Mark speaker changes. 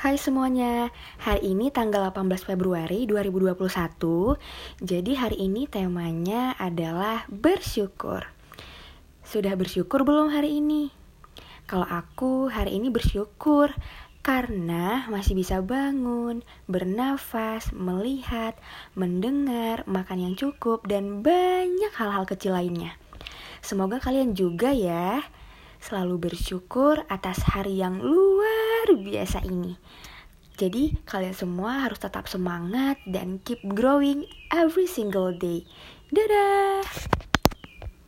Speaker 1: Hai semuanya, hari ini tanggal 18 Februari 2021 Jadi hari ini temanya adalah bersyukur. Sudah bersyukur belum hari ini? Kalau aku hari ini bersyukur Karena masih bisa bangun, bernafas, melihat, mendengar, makan yang cukup Dan banyak hal-hal kecil lainnya. Semoga kalian juga ya. Selalu bersyukur atas hari yang luar biasa ini. Jadi, kalian semua harus tetap semangat dan keep growing every single day. Dadah!